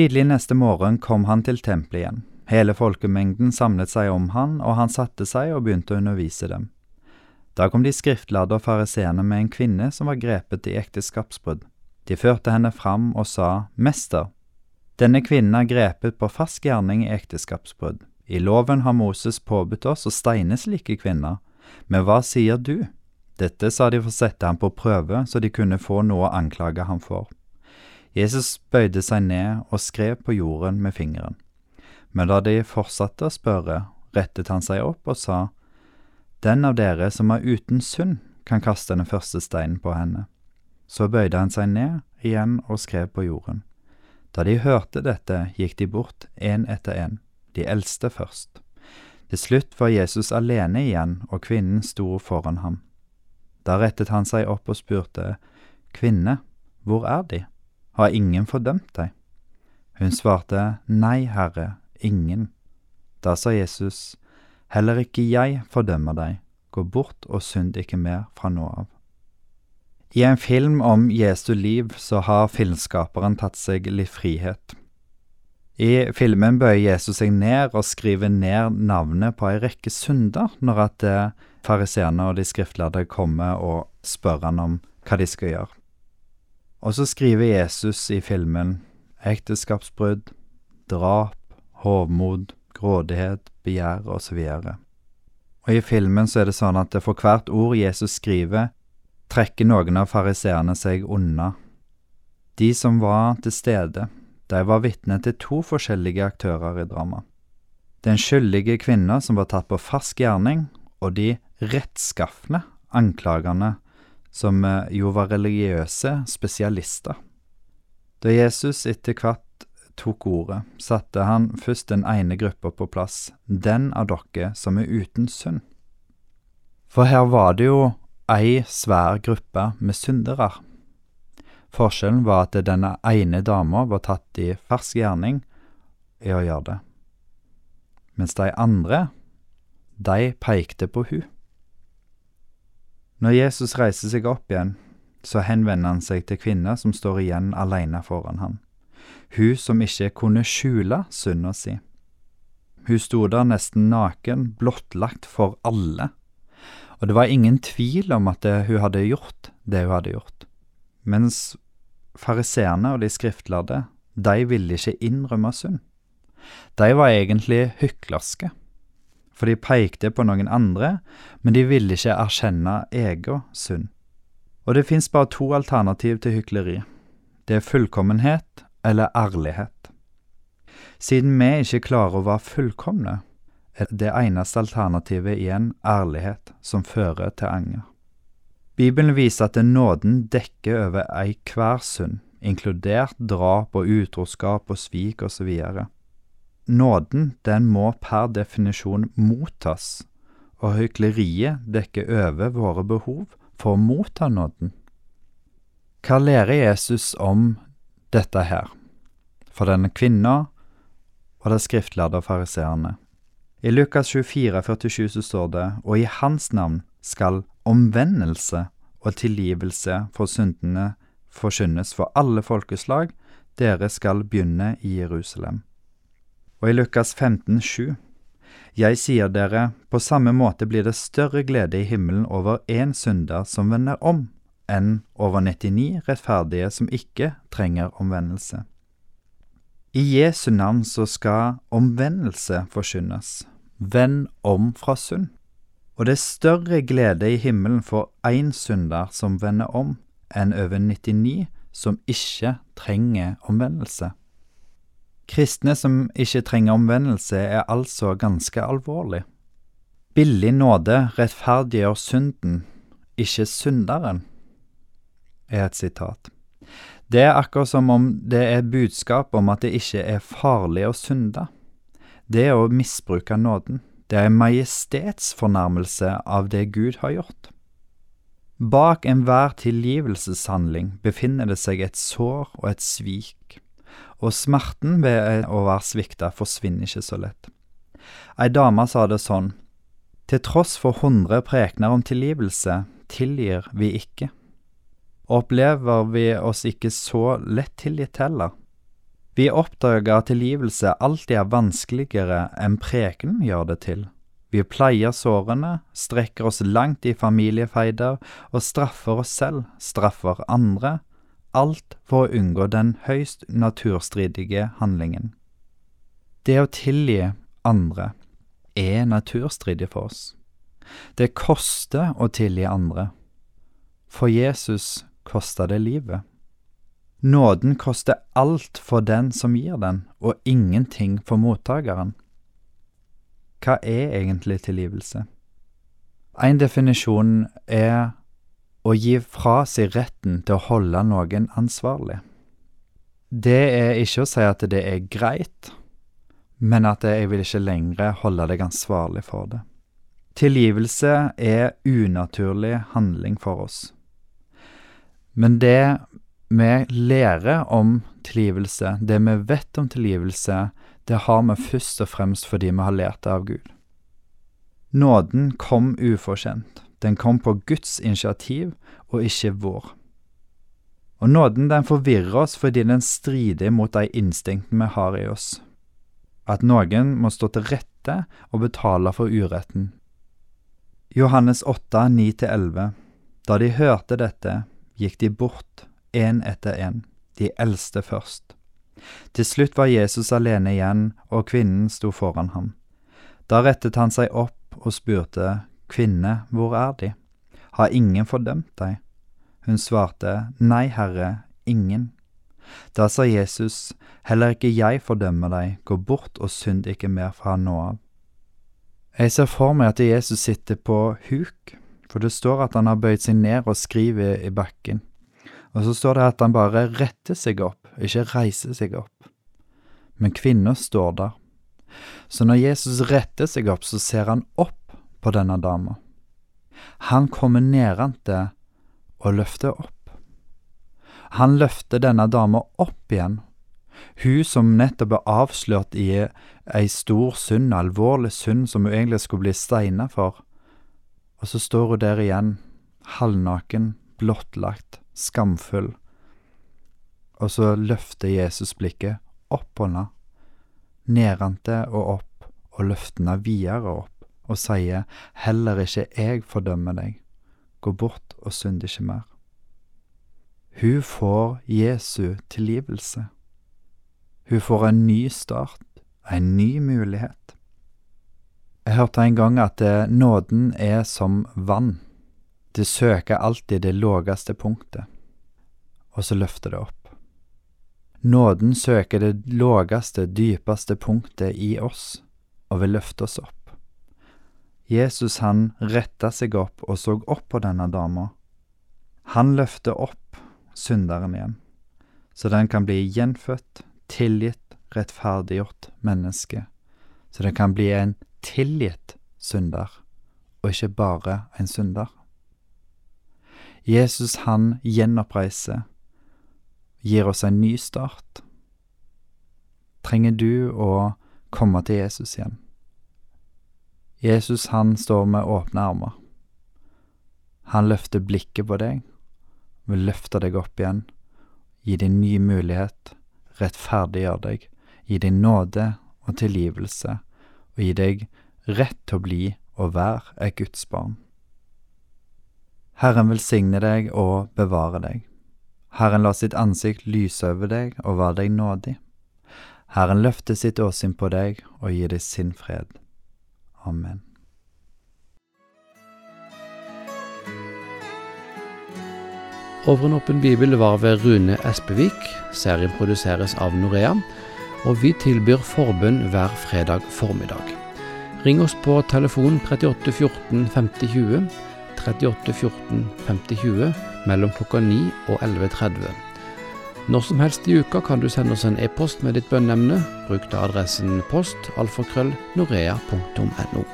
Tidlig neste morgen kom han til tempelet igjen. Hele folkemengden samlet seg om han, og han satte seg og begynte å undervise dem. Da kom de skriftlærde og fariseerne med en kvinne som var grepet i ekteskapsbrudd. De førte henne fram og sa, Mester, denne kvinnen er grepet på fast gjerning i ekteskapsbrudd. I loven har Moses påbudt oss å steine slike kvinner, men hva sier du? Dette sa de for å sette ham på prøve, så de kunne få noe å anklage ham for. Jesus bøyde seg ned og skrev på jorden med fingeren. Men da de fortsatte å spørre, rettet han seg opp og sa, Den av dere som er uten synd, kan kaste den første steinen på henne. Så bøyde han seg ned igjen og skrev på jorden. Da de hørte dette, gikk de bort én etter én, de eldste først. Til slutt var Jesus alene igjen, og kvinnen sto foran ham. Da rettet han seg opp og spurte, Kvinne, hvor er De? Har ingen fordømt deg? Hun svarte, Nei, Herre, ingen. Da sa Jesus, Heller ikke jeg fordømmer deg, gå bort og synd ikke mer fra nå av. I en film om Jesu liv så har filmskaperen tatt seg litt frihet. I filmen bøyer Jesus seg ned og skriver ned navnet på ei rekke synder når at fariseerne og de skriftlærde kommer og spør han om hva de skal gjøre. Og så skriver Jesus i filmen ekteskapsbrudd, drap, hovmod, grådighet, begjær osv. Og, og i filmen så er det sånn at for hvert ord Jesus skriver, trekker noen av fariseerne seg unna. De som var til stede, de var vitne til to forskjellige aktører i dramaet. Den skyldige kvinna som var tatt på fersk gjerning, og de rettskafne anklagerne som jo var religiøse spesialister. Da Jesus etter hvert tok ordet, satte han først den ene gruppa på plass, den av dere som er uten synd. For her var det jo ei svær gruppe med syndere. Forskjellen var at denne ene dama var tatt i fersk gjerning i å gjøre det, mens de andre, de pekte på hun. Når Jesus reiser seg opp igjen, så henvender han seg til kvinna som står igjen alene foran ham, hun som ikke kunne skjule synda si. Hun sto der nesten naken, blottlagt for alle, og det var ingen tvil om at hun hadde gjort det hun hadde gjort, mens fariseerne og de skriftlærde, de ville ikke innrømme synd. De var egentlig hyklerske for de pekte på noen andre, men de ville ikke erkjenne egen synd. Og det fins bare to alternativ til hykleri. Det er fullkommenhet eller ærlighet. Siden vi ikke klarer å være fullkomne, er det eneste alternativet igjen ærlighet som fører til anger. Bibelen viser at nåden dekker over ei hver synd, inkludert drap og utroskap og svik osv. Nåden, den må per definisjon mottas, og hykleriet dekker over våre behov for å motta nåden. Hva lærer Jesus om dette her, for denne kvinna og det skriftlærde fariseerne? I Lukas 24, 47 så står det, og i hans navn skal omvendelse og tilgivelse for syndene forkynnes for alle folkeslag, dere skal begynne i Jerusalem. Og i Lukas 15, 7, Jeg sier dere, på samme måte blir det større glede i himmelen over én synder som vender om, enn over 99 rettferdige som ikke trenger omvendelse. I Jesu navn så skal omvendelse forkynnes. Vend om fra synd. Og det er større glede i himmelen for én synder som vender om, enn over 99 som ikke trenger omvendelse. Kristne som ikke trenger omvendelse, er altså ganske alvorlig. Billig nåde rettferdiggjør synden, ikke synderen, er et sitat. Det er akkurat som om det er budskap om at det ikke er farlig å synde. Det er å misbruke nåden. Det er en majestetsfornærmelse av det Gud har gjort. Bak enhver tilgivelseshandling befinner det seg et sår og et svik og smerten ved å være svikta forsvinner ikke så lett. Ei dame sa det sånn, til tross for hundre prekener om tilgivelse, tilgir vi ikke. Opplever vi oss ikke så lett tilgitt heller? Vi oppdager at tilgivelse alltid er vanskeligere enn preken gjør det til. Vi pleier sårene, strekker oss langt i familiefeider og straffer oss selv, straffer andre, alt for å unngå den høyst naturstridige handlingen. Det å tilgi andre er naturstridig for oss. Det koster å tilgi andre. For Jesus kosta det livet. Nåden koster alt for den som gir den, og ingenting for mottakeren. Hva er egentlig tilgivelse? En definisjon er å gi fra seg retten til å holde noen ansvarlig. Det er ikke å si at det er greit, men at jeg vil ikke lenger holde deg ansvarlig for det. Tilgivelse er unaturlig handling for oss. Men det vi lærer om tilgivelse, det vi vet om tilgivelse, det har vi først og fremst fordi vi har lært det av Gud. Nåden kom ufortjent. Den kom på Guds initiativ og ikke vår. Og nåden den forvirrer oss fordi den strider mot de instinktene vi har i oss. At noen må stå til rette og betale for uretten. Johannes 8, 9-11 Da de hørte dette, gikk de bort, én etter én, de eldste først. Til slutt var Jesus alene igjen, og kvinnen sto foran ham. Da rettet han seg opp og spurte, Kvinne, hvor er De? Har ingen fordømt deg? Hun svarte, Nei, Herre, ingen. Da sa Jesus, Heller ikke jeg fordømmer deg, gå bort og synd ikke mer fra nå av. Jeg ser for meg at Jesus sitter på huk, for det står at han har bøyd seg ned og skriver i bakken. Og så står det at han bare retter seg opp, ikke reiser seg opp. Men kvinner står der. Så når Jesus retter seg opp, så ser han opp på denne dama. Han kommer nedantil og løfter opp. Han løfter denne dama opp igjen, hun som nettopp er avslørt i ei stor synd, alvorlig synd som hun egentlig skulle bli steina for, og så står hun der igjen, halvnaken, blottlagt, skamfull. Og så løfter Jesus blikket opp på henne, nedantil og opp, og løftene videre opp, og sier, Heller ikke jeg fordømmer deg, gå bort og synd ikke mer. Hun får Jesu tilgivelse. Hun får en ny start, en ny mulighet. Jeg hørte en gang at nåden er som vann. Det søker alltid det lågeste punktet, og så løfter det opp. Nåden søker det lågeste, dypeste punktet i oss, og vil løfte oss opp. Jesus han retta seg opp og så opp på denne dama. Han løfter opp synderen igjen, så den kan bli gjenfødt, tilgitt, rettferdiggjort menneske, så den kan bli en tilgitt synder, og ikke bare en synder. Jesus han gjenoppreiser, gir oss en ny start. Trenger du å komme til Jesus igjen? Jesus han står med åpne armer. Han løfter blikket på deg, vil løfte deg opp igjen, gi deg ny mulighet, rettferdiggjøre deg, gi deg nåde og tilgivelse, og gi deg rett til å bli og være et Guds barn. Herren velsigne deg og bevare deg. Herren la sitt ansikt lyse over deg og være deg nådig. Herren løfte sitt åsyn på deg og gi deg sin fred. Amen. Over en åpen bibel var ved Rune Espevik. Serien produseres av Norea, og vi tilbyr forbønn hver fredag formiddag. Ring oss på telefon 38 14 50 20 38 14 50 20 mellom klokka 9 og 11.30. Når som helst i uka kan du sende oss en e-post med ditt bønneemne. Bruk da adressen post alfakrøll norea.no.